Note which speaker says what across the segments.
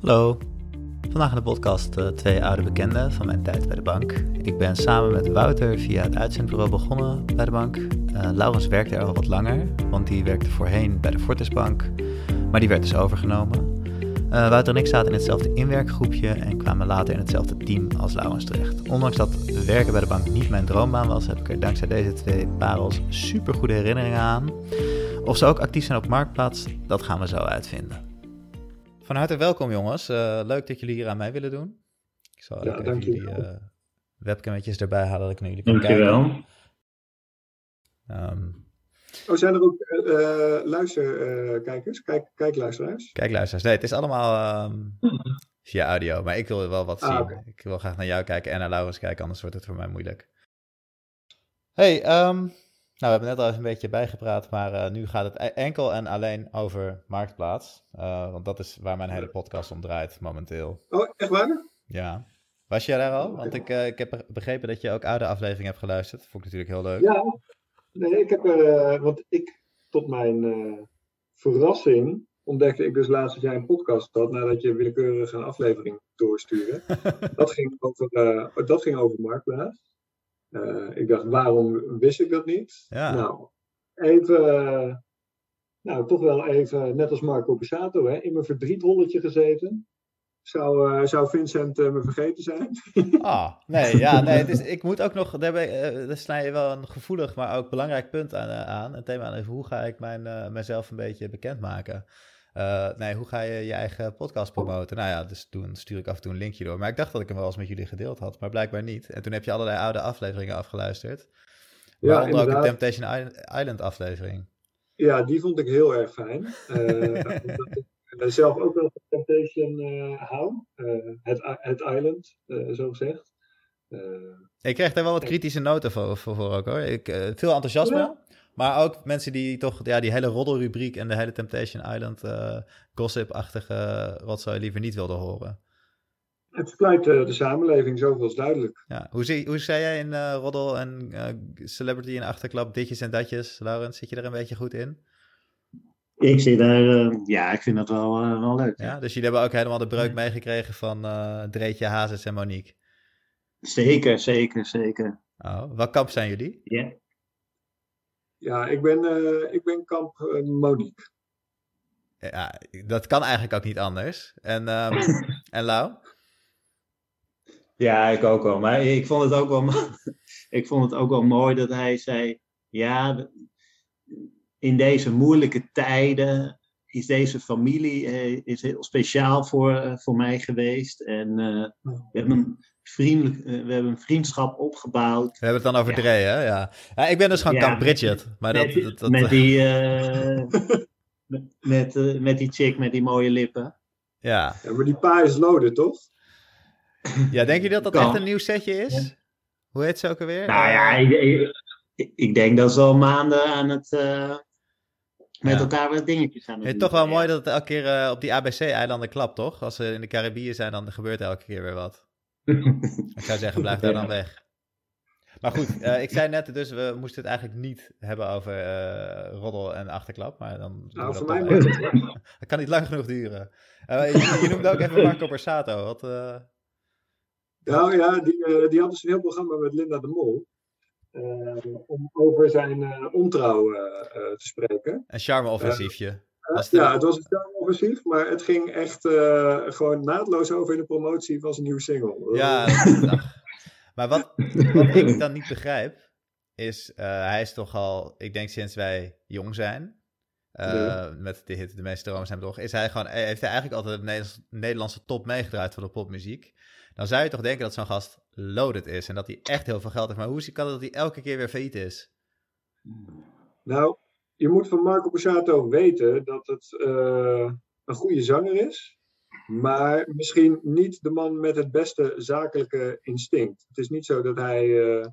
Speaker 1: Hallo. Vandaag in de podcast uh, twee oude bekenden van mijn tijd bij de bank. Ik ben samen met Wouter via het uitzendbureau begonnen bij de bank. Uh, Laurens werkte er al wat langer, want die werkte voorheen bij de Fortisbank, maar die werd dus overgenomen. Uh, Wouter en ik zaten in hetzelfde inwerkgroepje en kwamen later in hetzelfde team als Laurens terecht. Ondanks dat werken bij de bank niet mijn droombaan was, heb ik er dankzij deze twee parels super goede herinneringen aan. Of ze ook actief zijn op Marktplaats, dat gaan we zo uitvinden. Van harte welkom jongens. Uh, leuk dat jullie hier aan mij willen doen. Ik zal ja, even jullie uh, webcametjes erbij halen dat ik naar jullie kan
Speaker 2: dankjewel.
Speaker 1: kijken. Um,
Speaker 3: oh, zijn er ook uh, luisterkijkers? Kijk, kijkluisteraars?
Speaker 1: Kijkluisteraars. Nee, het is allemaal um, via audio. Maar ik wil wel wat ah, zien. Okay. Ik wil graag naar jou kijken en naar Laurens kijken, anders wordt het voor mij moeilijk. Hey, um, nou, we hebben net al even een beetje bijgepraat, maar uh, nu gaat het e-, enkel en alleen over Marktplaats. Uh, want dat is waar mijn hele podcast om draait momenteel.
Speaker 3: Oh, echt waar?
Speaker 1: Ja. Was jij daar al? Want ik, uh, ik heb begrepen dat je ook oude afleveringen hebt geluisterd. Dat vond ik natuurlijk heel leuk.
Speaker 3: Ja, nee, ik heb er, want ik, tot mijn verrassing, ontdekte ik dus laatst dat jij een podcast had, nadat je willekeurig een aflevering doorstuurde. dat, ging over, dat ging over Marktplaats. Uh, ik dacht, waarom wist ik dat niet?
Speaker 1: Ja.
Speaker 3: Nou, even, nou, toch wel even, net als Marco Passato, hè, in mijn verdrietrolletje gezeten. Zou, uh, zou Vincent me vergeten zijn?
Speaker 1: Ah, nee, ja, nee, het is, ik moet ook nog, daar, daar snij je wel een gevoelig, maar ook belangrijk punt aan. aan. Het thema is, hoe ga ik mijn, mezelf een beetje bekendmaken? Uh, nee, hoe ga je je eigen podcast promoten? Nou ja, dus toen stuur ik af en toe een linkje door. Maar ik dacht dat ik hem wel eens met jullie gedeeld had, maar blijkbaar niet. En toen heb je allerlei oude afleveringen afgeluisterd. Ja, Waaronder ook de Temptation Island aflevering.
Speaker 3: Ja, die vond ik heel erg fijn. Uh, ik zelf ook wel van Temptation uh, hou. het, het Island, zo gezegd.
Speaker 1: ik kreeg daar wel wat kritische noten voor, voor, voor ook hoor. Ik, veel enthousiasme. Ja. Maar ook mensen die toch ja, die hele roddelrubriek en de hele Temptation Island uh, gossip-achtige rotzooi liever niet wilden horen.
Speaker 3: Het verkleidt uh, de samenleving, zoveel is duidelijk.
Speaker 1: Ja. Hoe, zie, hoe zei jij in uh, roddel en celebrity en achterklap ditjes en datjes, Laurens? Zit je er een beetje goed in?
Speaker 2: Ik zit daar, ja, ik vind dat wel, wel leuk.
Speaker 1: Ja, dus jullie hebben ook helemaal de breuk meegekregen van Dreetje, Hazes en Monique?
Speaker 2: Zeker, zeker, zeker.
Speaker 1: Oh, wat kamp zijn jullie?
Speaker 2: Ja.
Speaker 3: Ja, ik ben, uh, ik ben kamp uh, Monique.
Speaker 1: Ja, dat kan eigenlijk ook niet anders. En, um, en Lau?
Speaker 2: Ja, ik ook wel. Maar ik vond het ook wel, ik vond het ook wel mooi dat hij zei: Ja, in deze moeilijke tijden is deze familie uh, is heel speciaal voor, voor mij geweest. En uh, we hebben vriendelijk, uh, we hebben een vriendschap opgebouwd.
Speaker 1: We hebben het dan over ja. Dre, hè? Ja. ja. Ik ben dus gewoon ja, Bridget. Maar
Speaker 2: met,
Speaker 1: dat, dat, dat,
Speaker 2: met die, uh, met, met, uh, met, die chick met die mooie lippen.
Speaker 1: Ja.
Speaker 3: ja maar die pa is loaded, toch?
Speaker 1: Ja, denk je dat dat kan. echt een nieuw setje is? Hoe heet ze ook alweer?
Speaker 2: Nou ja, ik, ik, ik denk dat ze al maanden aan het met ja. elkaar wat dingetjes aan het
Speaker 1: doen. Toch wel mooi dat het elke keer uh, op die ABC-eilanden klapt, toch? Als ze in de Caribiën zijn, dan gebeurt elke keer weer wat. Ik zou zeggen, blijf daar dan weg. Maar goed, uh, ik zei net, dus we moesten het eigenlijk niet hebben over uh, roddel en achterklap. Maar dan
Speaker 3: nou, voor mij moet het
Speaker 1: Dat kan niet lang genoeg duren. Uh, je, je, noemde ook even Marco Borsato. Wat,
Speaker 3: nou ja, die, die had dus een heel programma met Linda de Mol. om over zijn ontrouw te spreken.
Speaker 1: Een charme-offensiefje.
Speaker 3: Ja, het was een charme-offensief, maar het ging echt gewoon naadloos over in de promotie van zijn nieuwe single.
Speaker 1: Ja, Maar wat, wat ik dan niet begrijp, is uh, hij is toch al, ik denk sinds wij jong zijn, uh, ja. met de hit De meeste dromen zijn toch, is hij gewoon, heeft hij eigenlijk altijd de Nederlandse, Nederlandse top meegedraaid van de popmuziek. Dan zou je toch denken dat zo'n gast loaded is en dat hij echt heel veel geld heeft. Maar hoe kan het dat hij elke keer weer failliet is?
Speaker 3: Nou, je moet van Marco Borsato weten dat het uh, een goede zanger is. Maar misschien niet de man met het beste zakelijke instinct. Het is niet zo dat hij uh,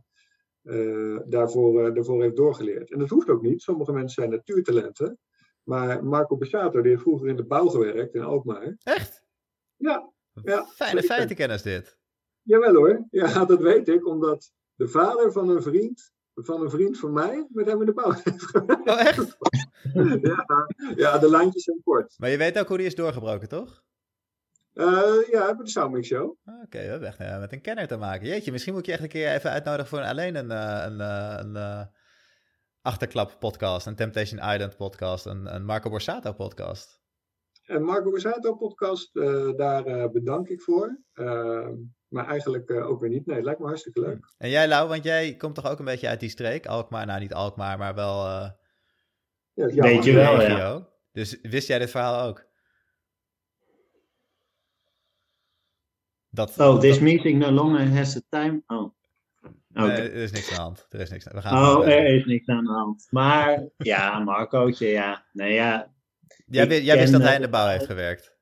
Speaker 3: uh, daarvoor, daarvoor heeft doorgeleerd. En dat hoeft ook niet. Sommige mensen zijn natuurtalenten. Maar Marco Borsato, die heeft vroeger in de bouw gewerkt in Alkmaar.
Speaker 1: Echt?
Speaker 3: Ja. ja
Speaker 1: Fijne feitenkennis dit.
Speaker 3: Jawel hoor. Ja, dat weet ik. Omdat de vader van een vriend van een vriend van mij met hem in de bouw heeft gewerkt.
Speaker 1: Oh, echt?
Speaker 3: ja, ja, de lijntjes zijn kort.
Speaker 1: Maar je weet ook hoe die is doorgebroken, toch?
Speaker 3: Uh, ja, bij de Soundmix Show.
Speaker 1: Oké, okay, we hebben echt uh, met een kenner te maken. Jeetje, misschien moet je echt een keer even uitnodigen voor een, alleen een, uh, een, een Achterklap podcast, een Temptation Island podcast, een, een Marco Borsato podcast.
Speaker 3: En Marco Borsato podcast, daar bedank ik voor. Maar eigenlijk ook weer niet. Nee, het lijkt me hartstikke leuk.
Speaker 1: En jij Lau, want jij komt toch ook een beetje uit die streek? Alkmaar, nou niet Alkmaar, maar wel...
Speaker 2: ja, Weet je wel, ja.
Speaker 1: Dus wist jij dit verhaal ook?
Speaker 2: Dat, oh, this meeting no longer has the time. Oh.
Speaker 1: Okay. Nee, er is niks aan de hand. Er is niks,
Speaker 2: we gaan oh, er is niks aan de hand. Maar ja, Marcootje, ja. Nee, ja.
Speaker 1: Jij, jij wist dat hij in de bouw heeft gewerkt?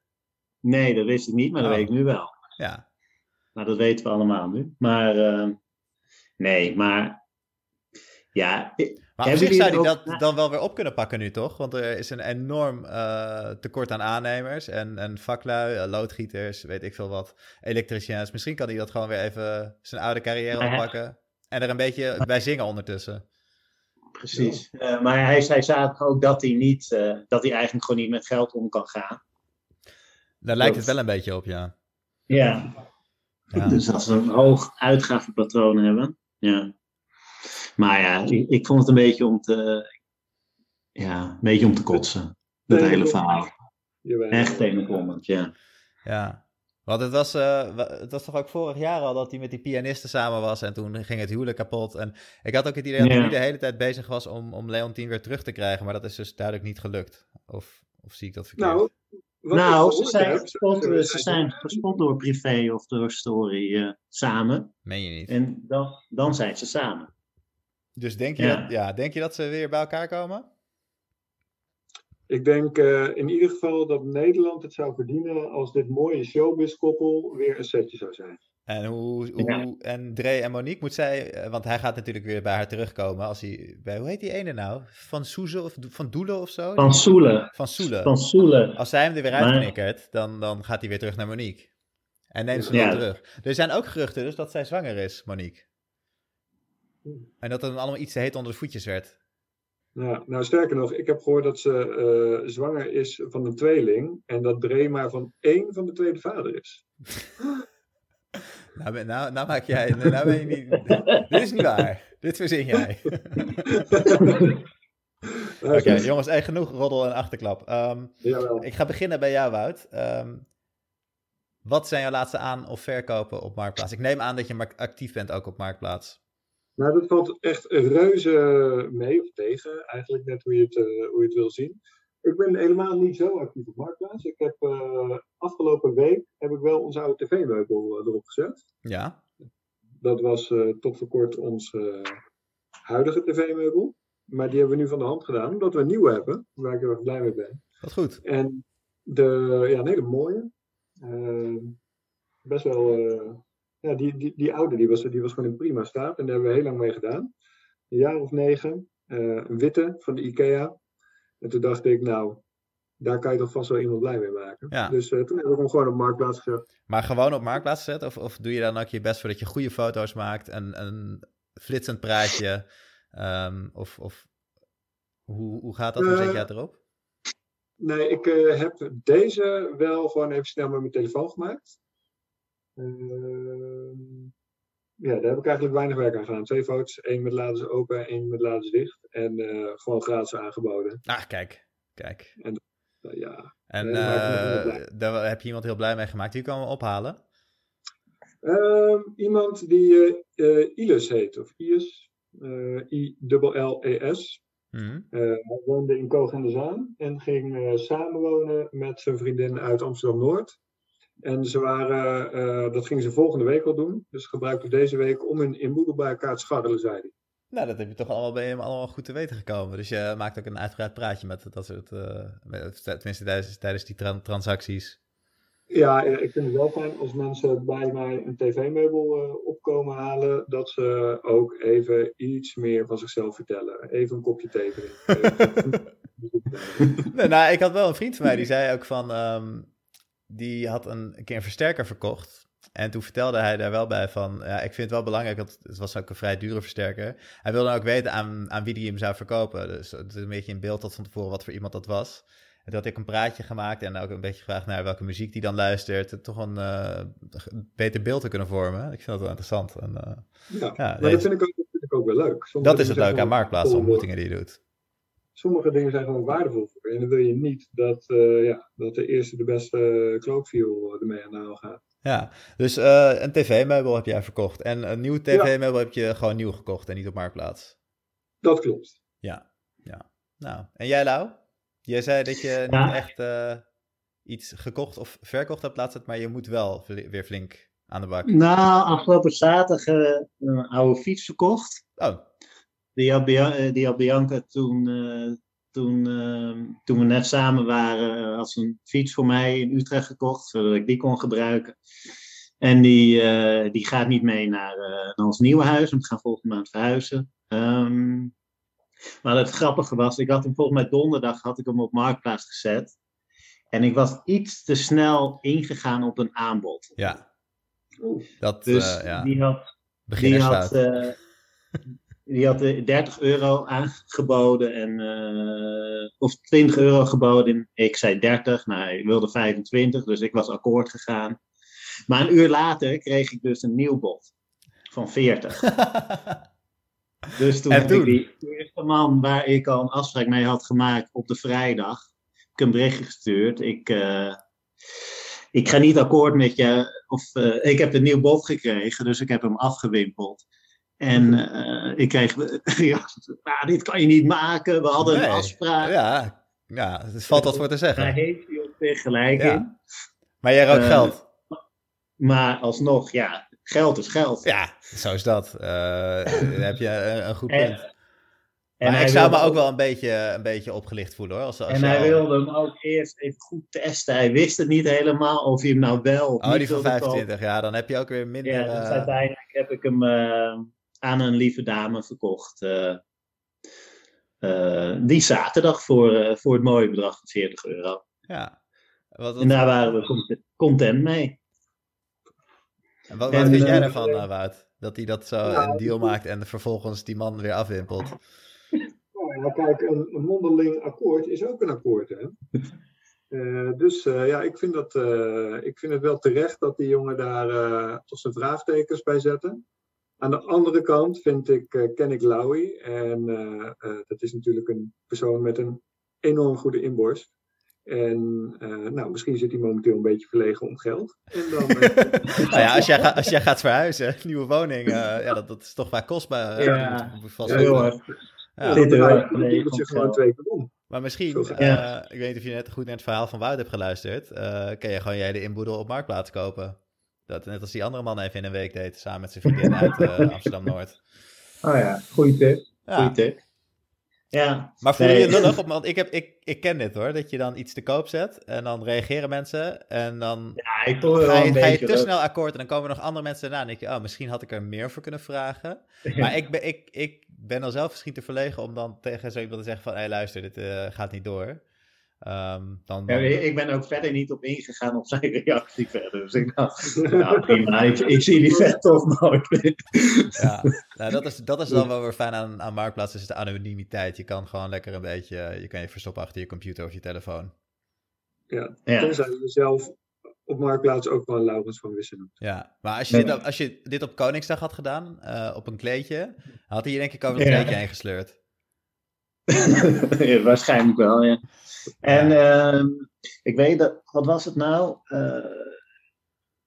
Speaker 2: Nee, dat wist ik niet, maar dat oh. weet ik nu wel.
Speaker 1: Ja.
Speaker 2: Maar dat weten we allemaal nu. Maar uh, nee, maar ja,
Speaker 1: maar op zich zou hij dat dan wel weer op kunnen pakken nu, toch? Want er is een enorm uh, tekort aan aannemers en, en vaklui, uh, loodgieters, weet ik veel wat, elektriciens. Misschien kan hij dat gewoon weer even zijn oude carrière oppakken en er een beetje bij zingen ondertussen.
Speaker 2: Precies. Uh, maar hij zei zaterdag ook dat hij, niet, dat hij eigenlijk gewoon niet met geld om kan gaan.
Speaker 1: Daar lijkt het wel een beetje op, ja.
Speaker 2: Ja. Ja. Dus als we een hoog uitgavenpatroon hebben, ja. Maar ja, ik, vond het een beetje om te, ja, een beetje om te kotsen. Dat hele verhaal. Echt tegenkommend, ja.
Speaker 1: Ja, want het was, uh, het was toch ook vorig jaar al dat hij met die pianisten samen was en toen ging het huwelijk kapot. En ik had ook het idee dat hij de hele tijd bezig was om, om Leontien weer terug te krijgen, maar dat is dus duidelijk niet gelukt. Of, of zie ik dat verkeerd?
Speaker 2: Nou, nou ze, zijn gespot, ze zijn gespot door privé of door story uh, samen.
Speaker 1: Meen je niet?
Speaker 2: En dan, dan zijn ze samen.
Speaker 1: Dus denk je, Dat, ja, denk je dat ze weer bij elkaar komen?
Speaker 3: Ik denk uh, in ieder geval dat Nederland het zou verdienen als dit mooie showbiz-koppel weer een setje zou zijn.
Speaker 1: En, hoe, hoe, en Dre en Monique, moet zij, eh, want hij gaat natuurlijk weer bij haar terugkomen als hij, bij, hoe heet die ene nou? Van Soeze of van Doelen of zo?
Speaker 2: Van Soele.
Speaker 1: Van Soele.
Speaker 2: Van Soele.
Speaker 1: Als zij hem er weer uitknikkert, dan, dan gaat hij weer terug naar Monique. En neemt ze dan terug. Er zijn ook geruchten dus dat zij zwanger is, Monique. En dat het allemaal iets te heet onder de voetjes werd.
Speaker 3: Ja, nou sterker nog, ik heb gehoord dat ze uh, zwanger is van een tweeling. En dat Dre maar van één van de tweede vader is.
Speaker 1: nou, nou, nou, maak jij. Nou ben je niet, dit is niet waar. Dit verzin jij. Oké, jongens, hey, genoeg roddel en achterklap. Um, ik ga beginnen bij jou, Wout. Um, wat zijn jouw laatste aan- of verkopen op Marktplaats? Ik neem aan dat je actief bent ook op Marktplaats.
Speaker 3: Nou, dat valt echt reuze mee of tegen, eigenlijk net hoe je het, uh, hoe je het wil zien. Ik ben helemaal niet zo actief op Marktplaats. Ik heb uh, afgelopen week heb ik wel onze oude tv-meubel uh, erop gezet.
Speaker 1: Ja.
Speaker 3: Dat was tot voor kort ons huidige tv-meubel. Maar die hebben we nu van de hand gedaan, omdat we een nieuwe hebben, waar ik heel erg blij mee ben.
Speaker 1: Wat goed.
Speaker 3: En de, ja, een hele mooie. best wel ja, die, die, die oude die was, die was gewoon in prima staat. En daar hebben we heel lang mee gedaan. Een jaar of negen. Een witte van de IKEA. En toen dacht ik, nou, daar kan je toch vast wel iemand blij mee maken.
Speaker 1: Ja.
Speaker 3: Dus uh, toen heb ik hem gewoon op Marktplaats gezet.
Speaker 1: Maar gewoon op Marktplaats gezet? Of, of doe je dan ook je best voor dat je goede foto's maakt? En een flitsend praatje? Um, of of hoe, hoe gaat dat? Hoe zet je het erop?
Speaker 3: Nee, ik uh, heb deze wel gewoon even snel met mijn telefoon gemaakt. Ehm, ja, daar heb ik eigenlijk weinig werk aan gedaan. Twee foto's, één met laders open, één met laders dicht. En uh, gewoon gratis aangeboden.
Speaker 1: Ah, kijk. Kijk.
Speaker 3: En uh, ja.
Speaker 1: En uh, daar heb je iemand heel blij mee gemaakt. Wie kan we ophalen?
Speaker 3: Uh, iemand die Ilus heet, of Ius. I-L-L-E-S. Mm hij woonde in Koog en de Zaan en ging samenwonen met zijn vriendin uit Amsterdam-Noord. En ze waren, uh, dat gingen ze volgende week al doen. Dus gebruikten deze week om hun inboedel bij elkaar te scharrelen, zei hij.
Speaker 1: Nou, dat heb je toch allemaal bij hem allemaal goed te weten gekomen. Dus je maakt ook een uitgebreid praatje met dat soort, uh, tenminste tijdens, tijdens die transacties.
Speaker 3: Ja, ik vind het wel fijn als mensen bij mij een tv-meubel uh, opkomen halen, dat ze ook even iets meer van zichzelf vertellen. Even een kopje thee drinken.
Speaker 1: nee, nou, ik had wel een vriend van mij die zei ook van, um, die had een, een keer een versterker verkocht. En toen vertelde hij daar wel bij van, ja, ik vind het wel belangrijk, dat het was ook een vrij dure versterker. Hij wilde ook weten aan, aan wie die hem zou verkopen. Dus het is een beetje in beeld tot van tevoren wat voor iemand dat was. En toen had ik een praatje gemaakt en ook een beetje gevraagd naar welke muziek die dan luistert. Toch een uh, beter beeld te kunnen vormen. Ik vind dat wel interessant. En,
Speaker 3: uh, ja, ja maar dat, vind ik ook, dat vind ik ook wel leuk.
Speaker 1: Dat is het leuk aan Marktplaats, ontmoetingen die je doet.
Speaker 3: Sommige dingen zijn gewoon waardevol voor je. En dan wil je niet dat, uh, ja, dat de eerste de beste cloakview ermee aan de haal gaat.
Speaker 1: Ja, dus uh, een tv-meubel heb jij verkocht. En een nieuw tv-meubel heb je gewoon nieuw gekocht en niet op Marktplaats.
Speaker 3: Dat klopt.
Speaker 1: Ja, ja. Nou, en jij Lau? Jij zei dat je niet echt uh, iets gekocht of verkocht hebt laatst, maar je moet wel weer flink aan de bak.
Speaker 2: Nou, afgelopen zaterdag uh, een oude fiets verkocht.
Speaker 1: Oh.
Speaker 2: Die had, die had Bianca toen, toen, ehm, toen we net samen waren, als een fiets voor mij in Utrecht gekocht, zodat ik die kon gebruiken. En die, die gaat niet mee naar, naar ons nieuwe huis. We gaan volgende maand verhuizen. Um, maar het grappige was, ik had hem volgens mij donderdag had ik hem op Marktplaats gezet. En ik was iets te snel ingegaan op een aanbod.
Speaker 1: Ja. Dat,
Speaker 2: dus
Speaker 1: uh, ja.
Speaker 2: die had, die had, uh, die had 30 euro aangeboden en, uh, of 20 euro geboden. Ik zei 30, nou hij wilde 25, dus ik was akkoord gegaan. Maar een uur later kreeg ik dus een nieuw bod van 40. Dus toen ik die eerste man waar ik al een afspraak mee had gemaakt op de vrijdag, ik een berichtje gestuurd. Ik, uh, ik ga niet akkoord met je, of uh, ik heb een nieuw bod gekregen, dus ik heb hem afgewimpeld. En uh, ik kreeg, ja, nou, dit kan je niet maken, we hadden nee. een afspraak.
Speaker 1: Ja, ja, het valt wat voor te zeggen.
Speaker 2: Daar heeft hij op zich gelijk ja. in.
Speaker 1: Maar jij ook geld.
Speaker 2: Maar alsnog, ja, geld is geld.
Speaker 1: Ja, zo is dat. Uh, heb je een, een goed punt. En, maar ik zou me ook wel een beetje, een beetje opgelicht voelen hoor. Als, als
Speaker 2: en hij al... wilde hem ook eerst even goed testen. Hij wist het niet helemaal of hij hem nou wel.
Speaker 1: Oh, die van 25, ja, dan heb je ook weer minder.
Speaker 2: Ja, dus uiteindelijk heb ik hem aan een lieve dame verkocht. Uh, die zaterdag voor, voor het mooie bedrag van 40 euro.
Speaker 1: Ja.
Speaker 2: Wat, wat... En daar waren we content mee.
Speaker 1: En wat, wat vind jij ervan, uh, Wout? Dat hij dat zo een deal maakt en vervolgens die man weer afwimpelt.
Speaker 3: Ja, kijk, een, een mondeling akkoord is ook een akkoord, hè? Uh, dus uh, ja, ik vind, dat, uh, ik vind het wel terecht dat die jongen daar toch zijn vraagtekens bij zetten. Aan de andere kant vind ik, ken ik Lowy. En dat is natuurlijk een persoon met een enorm goede inborst. En uh, nou, misschien zit hij momenteel een beetje verlegen om geld. En dan, uh,
Speaker 1: nou ja, als jij, ga, als jij gaat verhuizen, nieuwe woning, uh, ja, dat, dat is toch vaak kostbaar.
Speaker 2: Ja, ja heel hard.
Speaker 3: Ja. Dit zich gewoon twee keer om.
Speaker 1: Maar misschien, ja. ik weet niet of je net goed naar het verhaal van Wout hebt geluisterd, kan je gewoon jij de inboedel op Marktplaats kopen. Dat, net als die andere man even in een week deed, samen met zijn vriendin uit Amsterdam-Noord.
Speaker 2: Oh ja, goede tip. Goeie tip. Ja.
Speaker 1: Maar voel je je lullig op, want ik, heb, ik, ik ken dit hoor, dat je dan iets te koop zet en dan reageren mensen en dan
Speaker 2: ja, ik
Speaker 1: ga, je, ga je te snel akkoord en dan komen er nog andere mensen daarna en denk je, oh, misschien had ik er meer voor kunnen vragen. Maar ik ben, ik, ik ben dan zelf misschien te verlegen om dan tegen zo iemand te zeggen van, hé hey, luister, dit uh, gaat niet door. Um, dan,
Speaker 2: dan... Ja, ik ben ook verder niet op ingegaan op zijn reactie verder. Dus ik dacht, nou prima, ik, ik, zie die vet toch nooit.
Speaker 1: ja, nou, dat, is, dat is dan wel weer fijn aan, aan Marktplaats, is de anonimiteit. Je kan gewoon lekker een beetje, je kan je verstoppen achter je computer of je telefoon.
Speaker 3: Ja, ja. tenzij je zelf op Marktplaats ook wel Laurens van Wissen noemt.
Speaker 1: Ja, maar als je, dit, op, als je dit op Koningsdag had gedaan, uh, op een kleedje, had hij je denk ik over het kleedje ja. heen gesleurd.
Speaker 2: ja, waarschijnlijk wel, ja. En uh, ik weet dat, wat was het nou? Uh,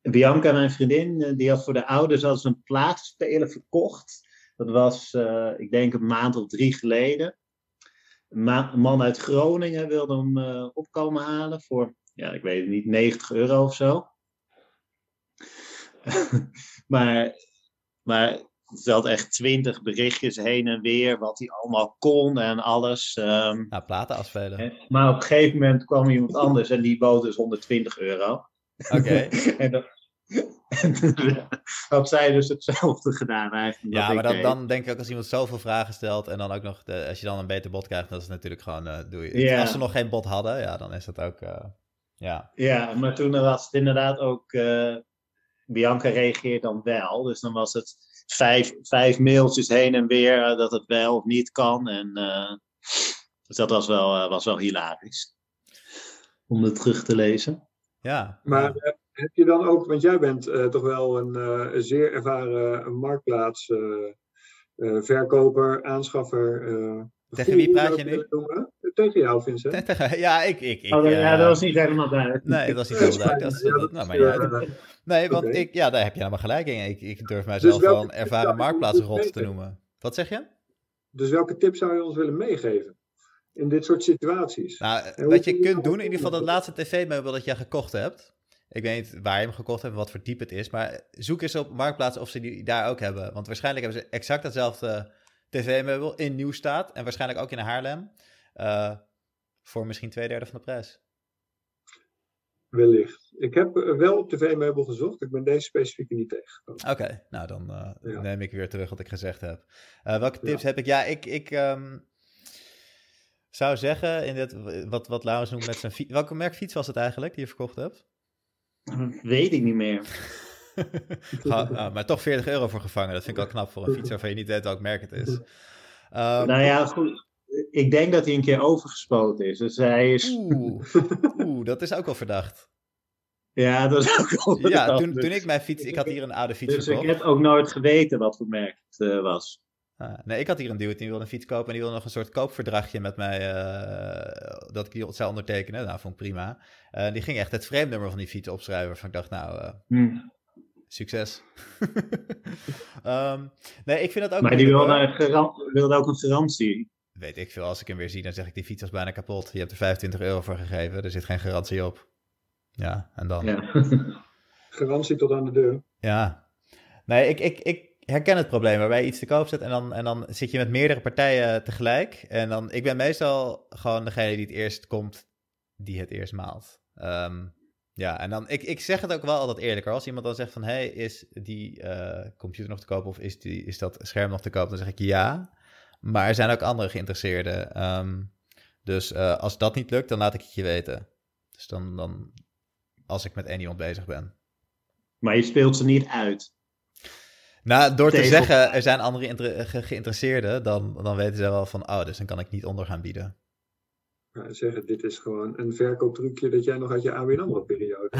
Speaker 2: Bianca, mijn vriendin, eh, die had voor de ouders als een plaatsspeler verkocht. Dat was, uh, ik denk, een maand of drie geleden. Een, ma een man uit Groningen wilde hem opkomen halen voor, ja, ik weet het niet, 90 euro of zo. maar, maar stelt echt twintig berichtjes heen en weer, wat hij allemaal kon en alles. Um,
Speaker 1: nou, platen afspelen.
Speaker 2: Maar op een gegeven moment kwam iemand anders en die bood dus 120 euro.
Speaker 1: Oké. Okay.
Speaker 2: en dan, had zij dus hetzelfde gedaan eigenlijk.
Speaker 1: Ja, maar dat, dan denk ik ook als iemand zoveel vragen stelt en dan ook nog, de, als je dan een beter bod krijgt, dat is natuurlijk gewoon, uh, doe je. Yeah. Als ze nog geen bod hadden, ja, dan is dat ook, uh, ja.
Speaker 2: Ja, maar toen was het inderdaad ook, uh, Bianca reageert dan wel, dus dan was het vijf, vijf mailtjes heen en weer uh, dat het wel of niet kan. En, uh, dus dat was wel, uh, was wel hilarisch. om het terug te lezen.
Speaker 1: Ja.
Speaker 3: Maar eh, heb je dan ook, want jij bent eh, toch wel een, eh, zeer ervaren marktplaats eh, verkoper, aanschaffer. eh,
Speaker 1: Tegen wie praat je nu?
Speaker 3: Tegen jou, Vincent.
Speaker 1: ja, ik. ik, ik
Speaker 2: Oh, ja,
Speaker 1: eh,
Speaker 2: dat was niet helemaal duidelijk.
Speaker 1: Nee, dat was niet
Speaker 3: fijn.
Speaker 1: duidelijk. Dat is,
Speaker 3: Ja,
Speaker 1: dat-
Speaker 3: dat
Speaker 1: nou,
Speaker 3: is,
Speaker 1: maar ja, nee, want ik, ja, daar heb je helemaal gelijk in. Ik, ik durf mijzelf
Speaker 3: welke
Speaker 1: wel een
Speaker 3: tip
Speaker 1: ervaren marktplaatsrot te noemen. Wat zeg je?
Speaker 3: Dus welke tip zou je ons willen meegeven in dit soort situaties?
Speaker 1: Nou, wat je
Speaker 3: kun je
Speaker 1: kunt doen, in ieder geval dat laatste tv-meubel dat jij gekocht hebt. Ik weet niet waar je hem gekocht hebt en wat voor type het is. Maar zoek eens op Marktplaats of ze die daar ook hebben. Want waarschijnlijk hebben ze exact hetzelfde tv-meubel in nieuw staat. En waarschijnlijk ook in Haarlem. Eh, voor misschien twee derde van de prijs.
Speaker 3: Wellicht. Ik heb eh, wel op tv-meubel gezocht. Ik ben deze specifieke niet tegengekomen.
Speaker 1: Oké, nou dan eh,
Speaker 3: Ja.
Speaker 1: neem ik weer terug wat ik gezegd heb. Eh, welke
Speaker 3: Ja.
Speaker 1: tips heb ik? Ja, ik, ik ehm, zou zeggen, in dit, wat, wat Laurens noemt met zijn fiets. Welke merk fiets was het eigenlijk die je verkocht hebt?
Speaker 2: Weet ik niet meer.
Speaker 1: Ah, maar toch 40 euro voor gevangen. Dat vind ik wel knap voor een fiets waarvan je niet weet welk merk het is. Ehm,
Speaker 2: Nou ja, goed. Ik denk dat hij een keer overgespoten is. Dus hij is.
Speaker 1: Oeh, oeh, dat is ook wel verdacht.
Speaker 2: Ja, dat is ook wel.
Speaker 1: Ja,
Speaker 2: verdacht.
Speaker 1: toen, toen ik mijn fiets... Ik had hier een oude fiets
Speaker 2: Dus ik heb ook nooit geweten wat voor merk het eh, was.
Speaker 1: Ah, nee, ik had hier een dude die wilde een fiets kopen en die wilde nog een soort koopverdragje met mij, eh, dat ik die zou ondertekenen. Nou, vond ik prima. Eh, die ging echt het frame-nummer van die fiets opschrijven, waarvan ik dacht, nou, eh,
Speaker 2: Hm.
Speaker 1: succes. Ehm, nee, ik vind dat ook...
Speaker 2: Maar die wilde, wilde ook een garantie.
Speaker 1: Weet ik veel, als ik hem weer zie, dan zeg ik, die fiets was bijna kapot. Je hebt er 25 euro voor gegeven, er zit geen garantie op. Ja, en dan...
Speaker 2: Ja.
Speaker 3: Garantie tot aan de deur.
Speaker 1: Ja. Nee, ik, ik, ik herken het probleem waarbij je iets te koop zet en dan, en dan zit je met meerdere partijen tegelijk. En dan, ik ben meestal gewoon degene die het eerst komt, die het eerst maalt. Ehm, ja, en dan, ik, ik zeg het ook wel altijd eerlijker. Als iemand dan zegt van, hey, is die eh, computer nog te koop of is, die, is dat scherm nog te koop? Dan zeg ik ja. Maar er zijn ook andere geïnteresseerden. Ehm, dus eh, als dat niet lukt, dan laat ik het je weten. Dus dan, dan als ik met iemand bezig ben.
Speaker 2: Maar je speelt ze niet uit.
Speaker 1: Nou, door te zeggen, er zijn andere ge- geïnteresseerden, dan, dan weten ze wel van, oh, dus dan kan ik niet onder gaan bieden.
Speaker 3: Zeggen, dit is gewoon een verkooptrucje dat jij nog uit je ABN AMRO-periode.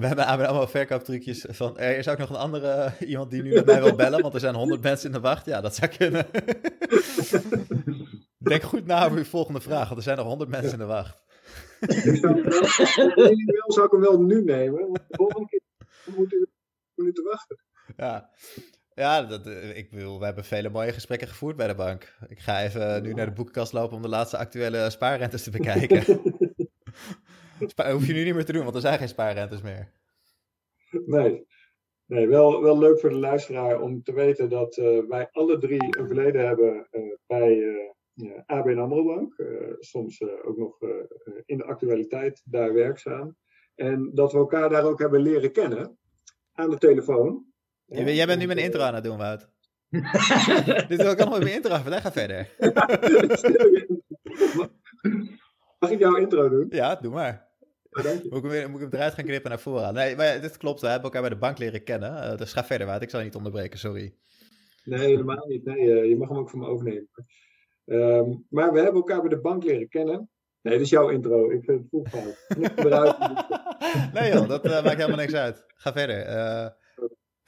Speaker 1: We hebben allemaal verkooptrucjes van, er is ook nog een andere iemand die nu met mij wil bellen, want er zijn honderd mensen in de wacht. Ja, dat zou kunnen. Denk goed na over uw volgende vraag, want er zijn nog honderd mensen in de wacht.
Speaker 3: Ik zou, zou ik hem wel nu nemen, want de volgende keer moet u minuten wachten.
Speaker 1: Ja, ja dat, eh, ik bedoel, we hebben vele mooie gesprekken gevoerd bij de bank. Ik ga even nu naar de boekenkast lopen om de laatste actuele spaarrentes te bekijken. Spa- hoef je nu niet meer te doen, want er zijn geen spaarrentes meer.
Speaker 3: Nee, nee wel, wel leuk voor de luisteraar om te weten dat eh, wij alle drie een verleden hebben eh, bij ABN AMRO Bank. Soms ook nog in de actualiteit daar werkzaam. En dat we elkaar daar ook hebben leren kennen aan de telefoon.
Speaker 1: Jij bent- Jij bent nu mijn intro aan het doen, Wout. Dit wil ik nog met mijn intro even. Ga verder.
Speaker 3: Mag ik jouw intro doen?
Speaker 1: Ja, doe maar.
Speaker 3: Je.
Speaker 1: Moet ik, hem, weer- moet ik hem eruit gaan knippen naar voren? Nee, maar dit klopt. We hebben elkaar bij de bank leren kennen. Eh, dus ga verder, Wout. Ik zal je niet onderbreken, sorry.
Speaker 3: Nee, helemaal niet. Nee, eh, je mag hem ook van me overnemen. Ehm, maar we hebben elkaar bij de bank leren kennen. Nee, dit is jouw intro. Ik vind het eruit.
Speaker 1: nee joh, dat eh, maakt helemaal niks uit. Ga verder.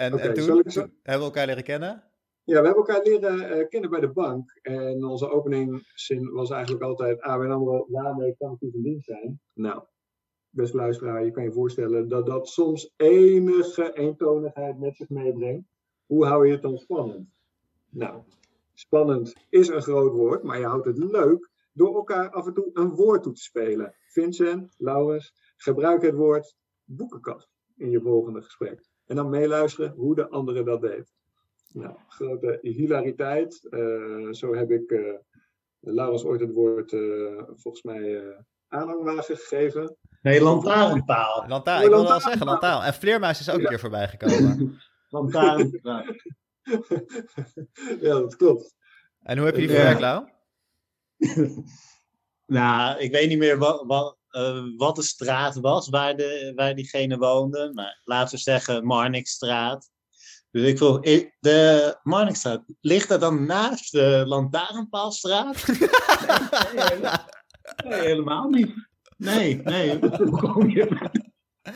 Speaker 1: En, en toen,
Speaker 3: ik
Speaker 1: toen hebben we elkaar leren kennen?
Speaker 3: Ja, we hebben elkaar leren eh, kennen bij de bank. En onze openingszin was eigenlijk altijd ABN AMRO, waarmee kan ik u van dienst zijn? Nou, beste luisteraar, je kan je voorstellen dat dat soms enige eentonigheid met zich meebrengt. Hoe hou je het dan spannend? Nou, spannend is een groot woord, maar je houdt het leuk door elkaar af en toe een woord toe te spelen. Vincent, Laurens, gebruik het woord boekenkast in je volgende gesprek. En dan meeluisteren hoe de andere dat deed. Nou, grote hilariteit. Eh, zo heb ik eh Laurens ooit het woord eh, volgens mij eh aanhangwagen gegeven.
Speaker 2: Nee, lantaarnpaal.
Speaker 1: Lantaarn,
Speaker 3: Oh,
Speaker 1: ik wilde al zeggen, lantaarn. En Vleermuis is ook een
Speaker 3: Ja.
Speaker 1: keer voorbij gekomen.
Speaker 2: Lantaarnpaal.
Speaker 3: ja, dat klopt.
Speaker 1: En hoe heb je die
Speaker 2: Ja.
Speaker 1: verwerkt, Lau?
Speaker 2: nou, ik weet niet meer wat, wat, eh, wat de straat was waar, de, waar diegene woonde. Maar laten we zeggen Marnixstraat. Dus ik vroeg, de Marnixstraat, ligt dat dan naast de Lantaarnpaalstraat? nee, helemaal niet. Nee, nee. Hoe kom je?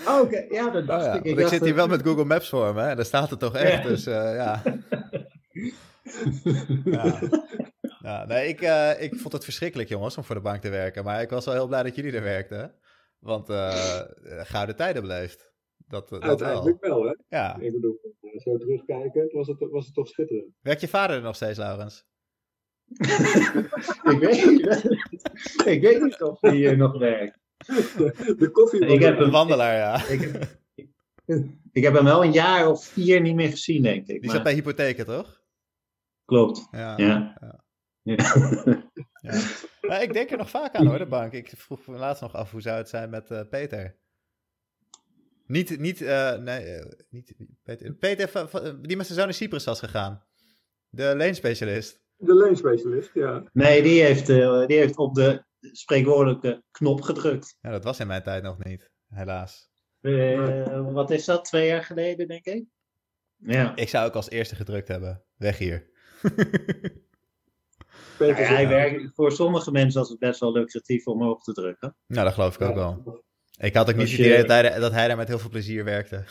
Speaker 2: Oh, Oké, ja, dat
Speaker 1: Oh
Speaker 2: dacht
Speaker 1: ja,
Speaker 2: ik.
Speaker 1: want ik zit hier wel met Google Maps voor me, hè? daar staat het toch echt,
Speaker 2: Ja.
Speaker 1: dus eh, ja. ja. Ja, nee, ik, eh, ik vond het verschrikkelijk, jongens, om voor de bank te werken. Maar ik was wel heel blij dat jullie er werkten. Want eh gouden tijden beleefd. Dat, eh, dat wel.
Speaker 3: Uiteindelijk wel, hè?
Speaker 1: Ja.
Speaker 3: Ik bedoel, eh, zo terugkijkend was het, was het toch schitterend.
Speaker 1: Werkt je vader er nog steeds, Laurens?
Speaker 2: ik, weet, ik weet niet of hier nog werkt.
Speaker 3: De koffie
Speaker 2: Ik heb
Speaker 1: Een
Speaker 2: hem,
Speaker 1: wandelaar, ja.
Speaker 2: ik, heb- ik heb hem wel een jaar of vier niet meer gezien, denk ik.
Speaker 1: Die
Speaker 2: maar-
Speaker 1: zat bij hypotheken, toch?
Speaker 2: Klopt.
Speaker 1: Ja.
Speaker 2: Ja.
Speaker 1: ja.
Speaker 2: Ja.
Speaker 1: ja. Maar ik denk er nog vaak aan, hoor, de bank. Ik vroeg me laatst nog af hoe zou het zijn met eh, Peter. Niet, niet, eh, nee, eh, niet Peter. Peter, van- van- die met zijn zoon in Cyprus was gegaan. De leenspecialist.
Speaker 3: De leenspecialist, ja.
Speaker 2: Nee, die heeft, eh, die heeft op de spreekwoordelijke knop gedrukt.
Speaker 1: Ja, dat was in mijn tijd nog niet, helaas.
Speaker 2: Eh, wat is dat? Twee jaar geleden, denk ik? Ja.
Speaker 1: Ik zou ook als eerste gedrukt hebben. Weg hier.
Speaker 2: Ja, hij werkt, voor sommige mensen was het best wel lucratief om op te drukken.
Speaker 1: nou, dat geloof ik ook
Speaker 3: Ja.
Speaker 1: wel. Ik had ook niet het idee dat hij, dat hij daar met heel veel plezier werkte.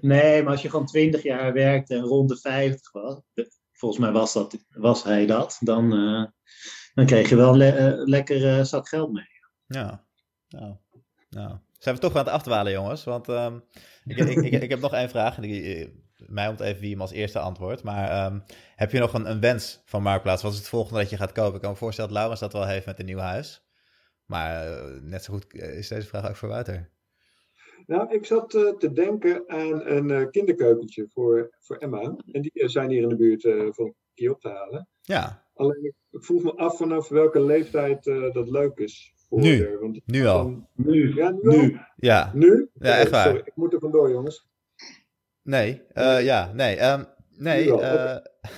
Speaker 2: Nee, maar als je gewoon 20 jaar werkt en rond de 50 was, volgens mij was, dat, was hij dat, dan, eh, dan kreeg je wel een le eh, lekker eh, zak geld mee.
Speaker 1: Ja. Nou, nou. Zijn we toch aan het afdwalen, jongens? Want ehm, ik, ik, ik, ik heb nog één vraag. Die, mij om even wie hem als eerste antwoordt. Maar ehm, heb je nog een, een wens van Marktplaats? Wat is het volgende dat je gaat kopen? Ik kan me voorstellen dat Laurens dat wel heeft met een nieuw huis. Maar eh, net zo goed eh, is deze vraag ook voor Wouter.
Speaker 3: Nou, ik zat eh, te denken aan een kinderkeukentje voor, voor Emma. En die zijn hier in de buurt van hier op te halen.
Speaker 1: Ja,
Speaker 3: Alleen ik vroeg me af vanaf welke leeftijd dat leuk is. Voor
Speaker 1: Nu.
Speaker 3: want
Speaker 1: nu al.
Speaker 2: Nu,
Speaker 3: ja, nu.
Speaker 1: Ja,
Speaker 3: Nu?
Speaker 1: Ja, echt
Speaker 3: Oh,
Speaker 1: waar.
Speaker 3: Sorry, ik moet er vandoor, jongens.
Speaker 1: Nee. eh, ja, nee. ehm, nee.
Speaker 3: Nu
Speaker 1: eh,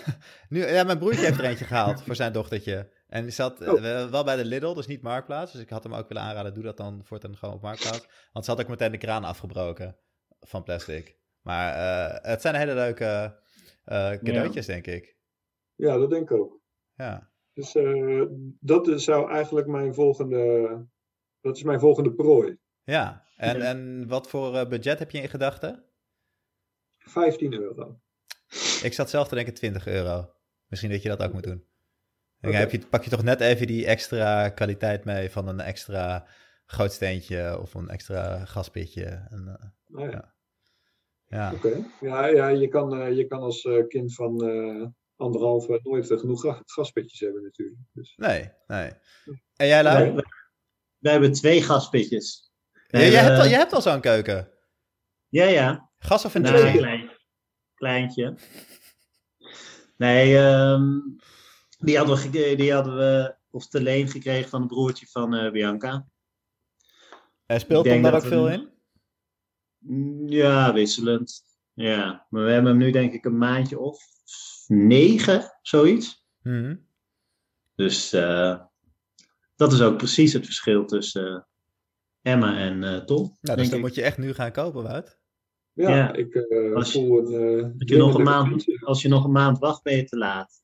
Speaker 1: nu, ja, mijn broertje heeft er eentje gehaald voor zijn dochtertje. En die zat eh,
Speaker 3: Oh.
Speaker 1: wel- wel bij de Lidl, dus niet Marktplaats. Dus ik had hem ook willen aanraden, doe dat dan voortaan gewoon op Marktplaats. Want ze had ook meteen de kraan afgebroken van plastic. Maar eh, het zijn hele leuke eh, cadeautjes, denk ik.
Speaker 3: Ja, dat denk ik ook.
Speaker 1: Ja.
Speaker 3: Dus eh, dat is- zou eigenlijk mijn volgende. Dat is mijn volgende prooi.
Speaker 1: Ja, en, en wat voor eh, budget heb je in gedachten?
Speaker 3: 15 euro.
Speaker 1: Ik zat zelf te denken 20 euro. Misschien dat je dat ook moet doen. Dan
Speaker 3: Oké.
Speaker 1: heb je, pak je toch net even die extra kwaliteit mee van een extra grootsteentje of een extra gaspitje. En, eh,
Speaker 3: Nou ja,
Speaker 1: Ja. ja.
Speaker 3: oké. Ja, ja je, kan, eh, je kan als eh, kind van eh anderhalf eh, nooit genoeg ga- gaspitjes hebben, natuurlijk. Dus,
Speaker 1: Nee, nee. En jij, Lau?
Speaker 2: Wij, wij hebben twee gaspitjes.
Speaker 1: Ja, jij, hebt al, jij hebt al zo'n keuken.
Speaker 2: Ja, ja.
Speaker 1: Gas of
Speaker 2: Nee,
Speaker 1: inductie?
Speaker 2: klein, kleintje. Nee, ehm, die, hadden we, ge- die hadden we of te leen gekregen van een broertje van eh, Bianca.
Speaker 1: En speelt
Speaker 2: denk
Speaker 1: daar ook veel in?
Speaker 2: Mm, Ja, wisselend. Ja, maar we hebben hem nu denk ik een maandje of negen, zoiets.
Speaker 1: Mhm.
Speaker 2: Dus eh, dat is ook precies het verschil tussen eh, Emma en eh, Tom.
Speaker 1: Nou, dus
Speaker 2: denk
Speaker 1: dan
Speaker 2: ik.
Speaker 1: moet je echt nu gaan kopen, Wout.
Speaker 3: Ja,
Speaker 2: Ja.
Speaker 3: ik eh,
Speaker 2: Als je-
Speaker 3: voel een. eh,
Speaker 2: Dat je nog een maand, als je nog een maand wacht, ben je te laat.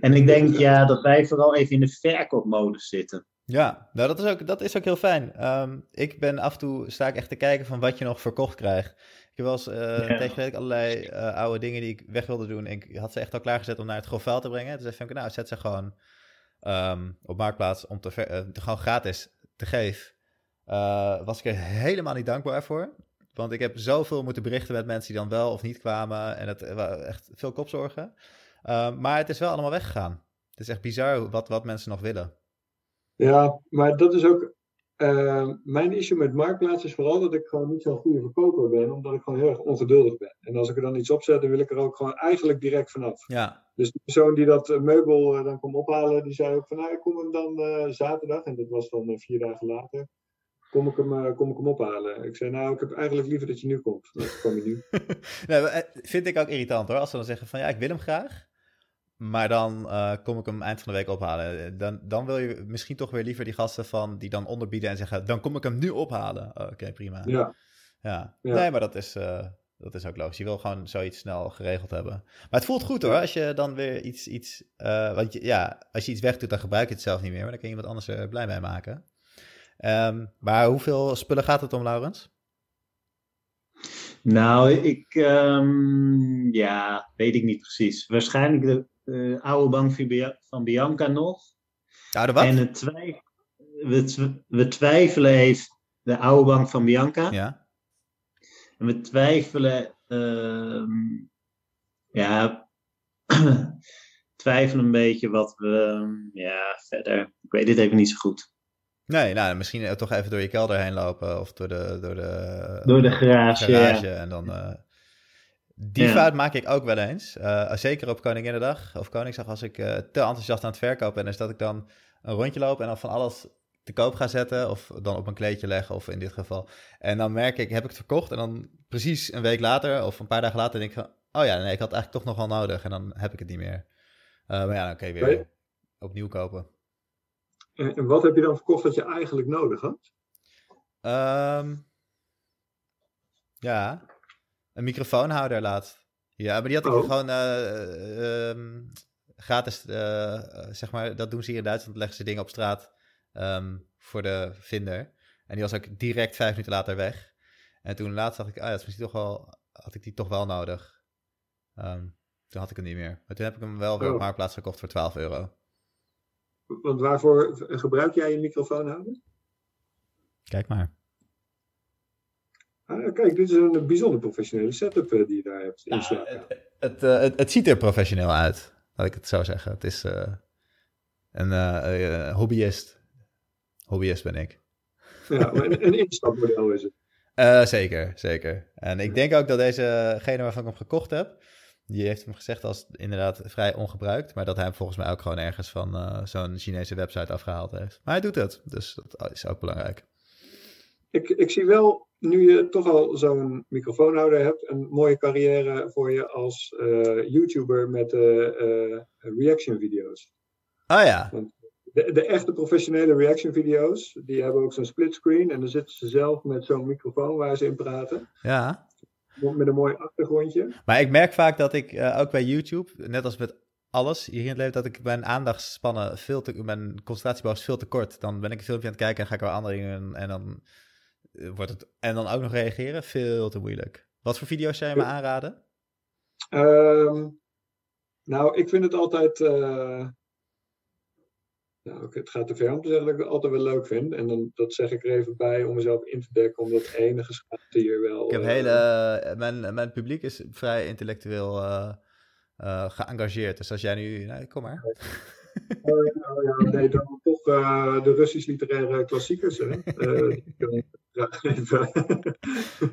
Speaker 2: En ik denk ja, dat wij vooral even in de verkoopmodus zitten.
Speaker 1: Ja, nou dat is ook, dat is ook heel fijn. Ehm, ik ben af en toe, sta ik echt te kijken van wat je nog verkocht krijgt. Ik heb wel eens eh geleden allerlei eh, oude dingen die ik weg wilde doen. Ik had ze echt al klaargezet om naar het grofvuil te brengen. Dus even, nou zet ze gewoon ehm, op Marktplaats om te, ver- te gewoon gratis te geven. Eh, was ik er helemaal niet dankbaar voor. Want ik heb zoveel moeten berichten met mensen die dan wel of niet kwamen. En het waren echt veel kopzorgen. Ehm, maar het is wel allemaal weggegaan. Het is echt bizar wat, wat mensen nog willen.
Speaker 3: Ja, maar dat is ook. eh, mijn issue met Marktplaats is vooral dat ik gewoon niet zo'n goede verkoper ben, omdat ik gewoon heel erg ongeduldig ben. En als ik er dan iets op zet, dan wil ik er ook gewoon eigenlijk direct vanaf.
Speaker 1: Ja,
Speaker 3: Dus de persoon die dat eh, meubel eh, dan kwam ophalen, die zei ook van nou, ik kom hem dan eh, zaterdag, en dat was dan eh, vier dagen later, kom ik, hem, eh, kom ik hem ophalen. Ik zei nou, ik heb eigenlijk liever dat je nu komt. Nou, Dan kwam je nu.
Speaker 1: nee, eh, vind ik ook irritant hoor. Als ze dan zeggen van ja, ik wil hem graag. Maar dan eh, kom ik hem eind van de week ophalen. Dan, dan wil je misschien toch weer liever die gasten van die dan onderbieden en zeggen: dan kom ik hem nu ophalen. Oh, Oké, prima. Ja.
Speaker 3: Ja.
Speaker 1: Nee, maar dat is, dat is ook logisch. Je wil gewoon zoiets snel geregeld hebben. Maar het voelt goed hoor, als je dan weer iets. iets want je, ja, als je iets wegdoet, dan gebruik je het zelf niet meer. Maar dan kan je iemand anders er blij mee maken. Ehm, maar hoeveel spullen gaat het om, Laurens?
Speaker 2: Nou, ik, um, ja, weet ik niet precies. Waarschijnlijk de uh, oude bank van Bianca nog.
Speaker 1: Oude wat?
Speaker 2: En het twijf we, we twijfelen even de oude bank van Bianca.
Speaker 1: Ja.
Speaker 2: En we twijfelen, uh, ja, twijfelen een beetje wat we, ja, verder. Ik weet het even niet zo goed.
Speaker 1: Nee, nou, misschien toch even door je kelder heen lopen of door de... Door de,
Speaker 2: door de garage,
Speaker 1: garage En dan... Uh, die fout maak ik ook wel eens. Uh, zeker op Koninginnedag of Koningsdag als ik uh, te enthousiast aan het verkopen ben. Is dat ik dan een rondje loop en dan van alles te koop ga zetten. Of dan op een kleedje leggen, of in dit geval. En dan merk ik, heb ik het verkocht? En dan precies een week later of een paar dagen later denk ik van... Oh ja, nee, ik had eigenlijk toch nog wel nodig. En dan heb ik het niet meer. Uh, maar ja, dan kun je weer opnieuw kopen.
Speaker 3: En, en, wat heb je dan verkocht dat je eigenlijk nodig had?
Speaker 1: Um, ja, een microfoonhouder laatst. Ja, maar die had ik oh. gewoon uh, um, gratis, uh, zeg maar, dat doen ze hier in Duitsland, leggen ze dingen op straat um, voor de vinder. En die was ook direct vijf minuten later weg. En toen laatst dacht ik, ah ja, dat is misschien toch wel, had ik die toch wel nodig. Um, toen had ik hem niet meer. Maar toen heb ik hem wel weer oh. op Marktplaats gekocht voor 12 euro.
Speaker 3: Want waarvoor gebruik jij je microfoonhouder?
Speaker 1: Kijk maar.
Speaker 3: Ah, kijk, dit is een bijzonder professionele setup uh, die je daar hebt.
Speaker 1: Nou, het, het, uh, het, het, ziet er professioneel uit, laat ik het zo zeggen. Het is uh, een hobbyist. Hobbyist ben ik.
Speaker 3: Ja, een, een instapmodel is het.
Speaker 1: zeker, zeker. En ik denk ook dat dezegene waarvan ik hem gekocht heb, die heeft hem gezegd als inderdaad vrij ongebruikt. Maar dat hij hem volgens mij ook gewoon ergens van uh, zo'n Chinese website afgehaald heeft. Maar hij doet het, dus dat is ook belangrijk.
Speaker 3: Ik, ik zie wel, nu je toch al zo'n microfoonhouder hebt, een mooie carrière voor je als uh, YouTuber met uh, reaction video's.
Speaker 1: Ah ja.
Speaker 3: Want de, de, echte professionele reaction video's, die hebben ook zo'n splitscreen. En dan zitten ze zelf met zo'n microfoon waar ze in praten.
Speaker 1: Ja.
Speaker 3: Met een mooi achtergrondje.
Speaker 1: Maar ik merk vaak dat ik uh, ook bij YouTube, net als met alles hier in het leven, dat ik mijn aandachtspannen veel te, mijn concentratiebouw is veel te kort. Dan ben ik een filmpje aan het kijken en ga ik weer andere dingen en dan uh, wordt het, en dan ook nog reageren, veel te moeilijk. Wat voor video's zou je me aanraden?
Speaker 3: Um, nou, ik vind het altijd, uh, nou, het gaat te ver om te zeggen dat ik het altijd wel leuk vind. En dan, dat zeg ik er even bij om mezelf in te dekken, omdat enige schaamte hier wel...
Speaker 1: Ik heb
Speaker 3: uh,
Speaker 1: hele... Mijn, mijn publiek is vrij intellectueel uh, uh, geëngageerd. Dus als jij nu... Nou, kom maar.
Speaker 3: Oh, oh, ja, nee, dan toch de Russisch literaire klassiekers. Hè?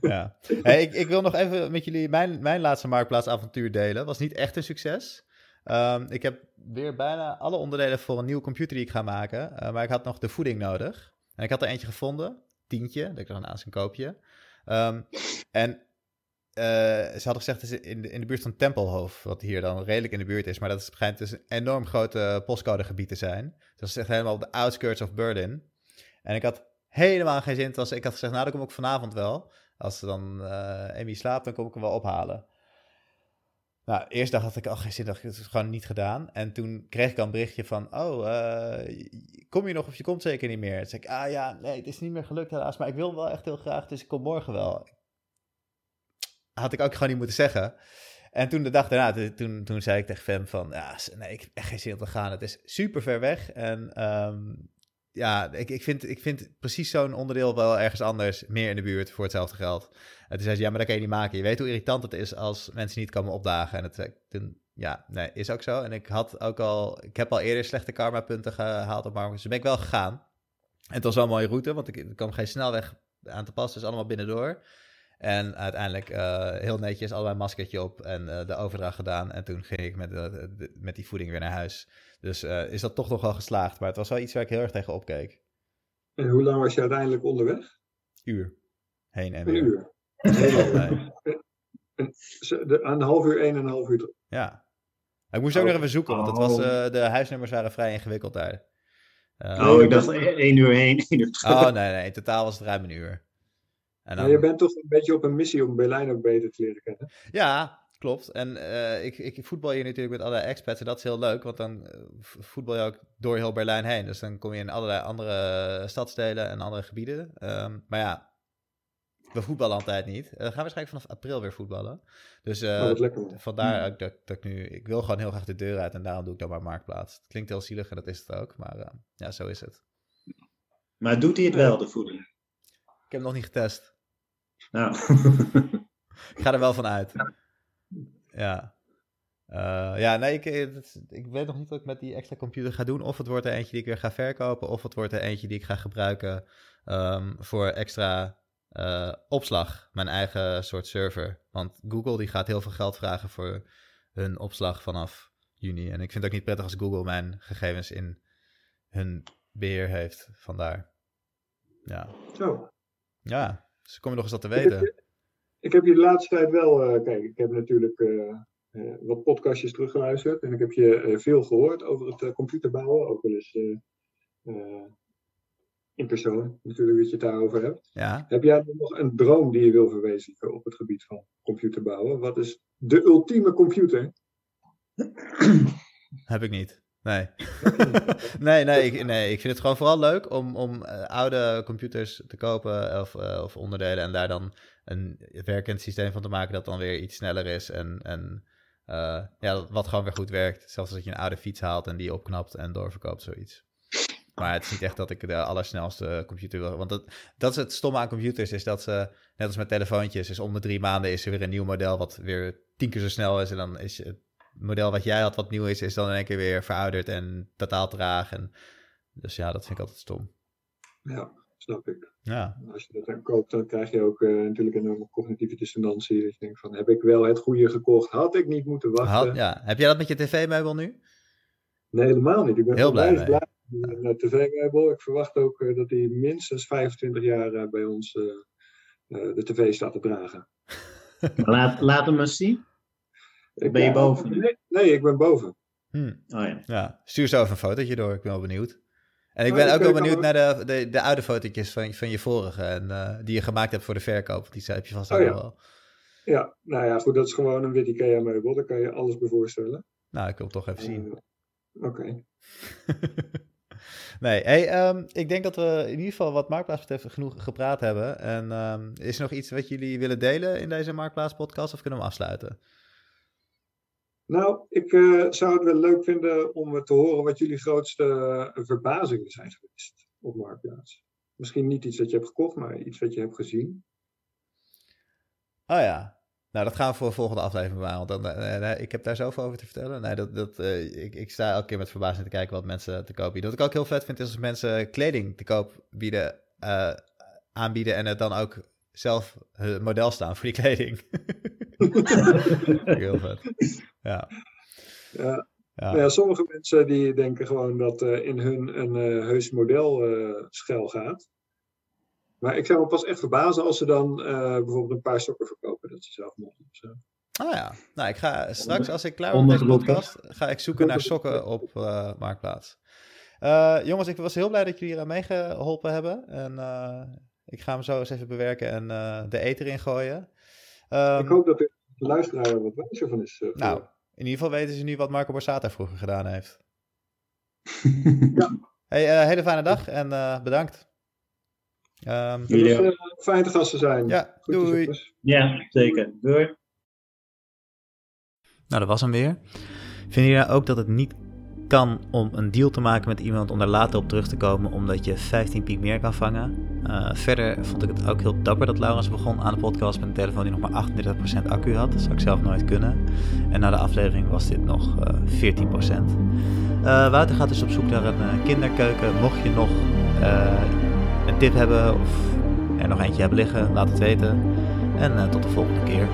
Speaker 1: ja. Hey, ik, ik wil nog even met jullie mijn, mijn laatste marktplaatsavontuur delen. was niet echt een succes. Um, ik heb weer bijna alle onderdelen voor een nieuwe computer die ik ga maken. Uh, maar ik had nog de voeding nodig. En ik had er eentje gevonden, tientje. Dat ik er naast een koopje. Um, en uh, ze hadden gezegd dat in de, in de buurt van Tempelhof, wat hier dan redelijk in de buurt is. Maar dat schijnt dus een enorm grote postcodegebied te zijn. Dat is echt helemaal op de outskirts of Berlin. En ik had helemaal geen zin. Was, ik had gezegd, nou dan kom ik vanavond wel. Als dan uh, Amy slaapt, dan kom ik hem wel ophalen. Nou, eerst dacht ik, al geen zin, dacht ik, het is gewoon niet gedaan. En toen kreeg ik al een berichtje van, oh, uh, kom je nog of je komt zeker niet meer? Toen zei ik, ah ja, nee, het is niet meer gelukt helaas, maar ik wil wel echt heel graag, dus ik kom morgen wel. Had ik ook gewoon niet moeten zeggen. En toen de dag daarna, toen, toen zei ik tegen Fem van, ja, nee, ik heb echt geen zin om te gaan. Het is super ver weg en um, ja, ik, ik, vind, ik vind precies zo'n onderdeel wel ergens anders meer in de buurt voor hetzelfde geld. En toen zei ze, ja, maar dat kan je niet maken. Je weet hoe irritant het is als mensen niet komen opdagen. En het, toen, ja, nee, is ook zo. En ik had ook al, ik heb al eerder slechte karma punten gehaald op Markt. Dus ben ik wel gegaan. En het was wel een mooie route, want ik, er kwam geen snelweg aan te passen. Dus allemaal binnendoor. En uiteindelijk uh, heel netjes allebei een maskertje op en uh, de overdracht gedaan. En toen ging ik met, uh, de, met die voeding weer naar huis. Dus is dat toch nog wel geslaagd. Maar het was wel iets waar ik heel erg tegen opkeek.
Speaker 3: En hoe lang was je uiteindelijk onderweg?
Speaker 1: Uur. Heen en
Speaker 3: een
Speaker 1: weer.
Speaker 3: uur. Een, een half uur, een en een half uur terug.
Speaker 1: Ja. Ik moest ook nog even zoeken, want het was, de huisnummers waren vrij ingewikkeld daar.
Speaker 2: oh, ik dacht één uur heen, één uur terug.
Speaker 1: Oh, nee, nee. In totaal was het ruim een uur.
Speaker 3: En dan... ja, je bent toch een beetje op een missie om Berlijn ook beter te leren kennen.
Speaker 1: Ja, klopt. En uh, ik, ik voetbal hier natuurlijk met allerlei expats en dat is heel leuk, want dan uh, voetbal je ook door heel Berlijn heen. Dus dan kom je in allerlei andere stadsdelen en andere gebieden. Um, maar ja, we voetballen altijd niet. Uh, we gaan waarschijnlijk vanaf april weer voetballen. Dus uh, oh, vandaar ook dat, dat, ik nu... Ik wil gewoon heel graag de deur uit en daarom doe ik dan maar Marktplaats. Het klinkt heel zielig en dat is het ook, maar uh, ja, zo is het.
Speaker 2: Maar doet hij het wel, de voeding?
Speaker 1: Ik heb hem nog niet getest.
Speaker 2: Nou.
Speaker 1: ik ga er wel van uit. Ja. Uh, ja, nee, ik, ik weet nog niet wat ik met die extra computer ga doen. Of het wordt er eentje die ik weer ga verkopen, of het wordt er eentje die ik ga gebruiken um, voor extra uh, opslag, mijn eigen soort server. Want Google die gaat heel veel geld vragen voor hun opslag vanaf juni. En ik vind het ook niet prettig als Google mijn gegevens in hun beheer heeft. Vandaar. Ja.
Speaker 3: Zo.
Speaker 1: Ja, dus kom je nog eens dat te weten.
Speaker 3: Ik heb, je de laatste tijd wel, uh, kijk, ik heb natuurlijk uh, uh, wat podcastjes teruggeluisterd. En ik heb je veel gehoord over het computerbouwen. Ook wel eens in persoon natuurlijk dat je het daarover hebt.
Speaker 1: Ja.
Speaker 3: Heb jij nog een droom die je wil verwezenlijken op het gebied van computerbouwen? Wat is de ultieme computer?
Speaker 1: Heb ik niet. Nee. nee, nee, ik, nee, ik vind het gewoon vooral leuk om, om uh, oude computers te kopen of, uh, of onderdelen en daar dan een werkend systeem van te maken dat dan weer iets sneller is en, en uh, ja, wat gewoon weer goed werkt. Zelfs als je een oude fiets haalt en die opknapt en doorverkoopt, zoiets. Maar het is niet echt dat ik de allersnelste computer wil. Want dat, dat is het stomme aan computers, is dat ze, net als met telefoontjes, is om de drie maanden is er weer een nieuw model wat weer tien keer zo snel is. En dan is het model wat jij had, wat nieuw is, is dan in één keer weer verouderd en totaal traag. En, dus ja, dat vind ik altijd stom.
Speaker 3: Ja, snap ik.
Speaker 1: Ja.
Speaker 3: Als je dat dan koopt, dan krijg je ook uh, natuurlijk een cognitieve dissonantie. Dat je denkt van, heb ik wel het goede gekocht? Had ik niet moeten wachten?
Speaker 1: Had, ja. Heb jij dat met je tv-meubel nu?
Speaker 3: Nee, helemaal niet. Ik ben
Speaker 1: heel blij, blij
Speaker 3: een tv-meubel. Ik verwacht ook uh, dat hij minstens 25 jaar uh, bij ons uh, de tv staat te dragen.
Speaker 2: laat, laat hem eens zien. Ik ben je boven?
Speaker 3: Nee, nee, ik ben boven.
Speaker 1: Hmm.
Speaker 2: Oh, ja.
Speaker 1: ja. Stuur zo even een fotootje door, ik ben wel benieuwd. En ik ben oh, ook wel benieuwd naar de, de, de oude fotootjes van, van je vorige, en, die je gemaakt hebt voor de verkoop. Die heb je vast ook
Speaker 3: oh, ja.
Speaker 1: wel.
Speaker 3: Ja, nou ja, goed, dat is gewoon een wit IKEA-meubel. Daar kan je alles bij voorstellen.
Speaker 1: Nou, ik wil het toch even zien.
Speaker 3: Oké. Okay.
Speaker 1: Nee, hey, um, ik denk dat we in ieder geval wat Marktplaats betreft genoeg gepraat hebben. En um, is er nog iets wat jullie willen delen in deze Marktplaats podcast of kunnen we afsluiten?
Speaker 3: Nou, ik uh, zou het wel leuk vinden om te horen wat jullie grootste uh, verbazingen zijn geweest op Marktplaats. Misschien niet iets dat je hebt gekocht, maar iets wat je hebt gezien.
Speaker 1: Oh ja, nou, dat gaan we voor de volgende aflevering bewaren. Want uh, ik heb daar zoveel over te vertellen. Nee, dat, dat, ik, ik sta elke keer met verbazing te kijken wat mensen te koop bieden. Wat ik ook heel vet vind, is als mensen kleding te koop bieden, aanbieden en het dan ook zelf model staan voor die kleding. heel vet. Ja.
Speaker 3: Ja. Ja. ja. sommige mensen die denken gewoon dat in hun een heus model schel gaat. Maar ik zou me pas echt verbazen als ze dan uh, bijvoorbeeld een paar sokken verkopen dat ze zelf mogen of zo.
Speaker 1: Ah ja, nou ik ga straks als ik klaar ben met deze podcast, ga ik zoeken naar sokken op uh, Marktplaats. Uh, jongens, ik was heel blij dat jullie hier aan meegeholpen hebben. En ik ga hem zo eens even bewerken en de eter ingooien. Um,
Speaker 3: ik hoop dat de luisteraar er wat wijzer van is.
Speaker 1: nou, in ieder geval weten ze nu wat Marco Borsata vroeger gedaan heeft.
Speaker 3: ja.
Speaker 1: Hey, hele fijne dag en bedankt.
Speaker 3: Um, ja. uh, fijn te gasten zijn.
Speaker 1: Ja, Goed doei.
Speaker 2: Ja, zeker. Doei.
Speaker 1: Nou, dat was hem weer. Vinden jullie ook dat het niet kan om een deal te maken met iemand om daar later op terug te komen, omdat je 15 piek meer kan vangen? Uh, verder vond ik het ook heel dapper dat Laurens begon aan de podcast met een telefoon die nog maar 38% accu had. Dat zou ik zelf nooit kunnen. En na de aflevering was dit nog uh, 14%. Uh, Wouter gaat dus op zoek naar een kinderkeuken. Mocht je nog een tip hebben of er nog eentje hebben liggen, laat het weten. En tot de volgende keer.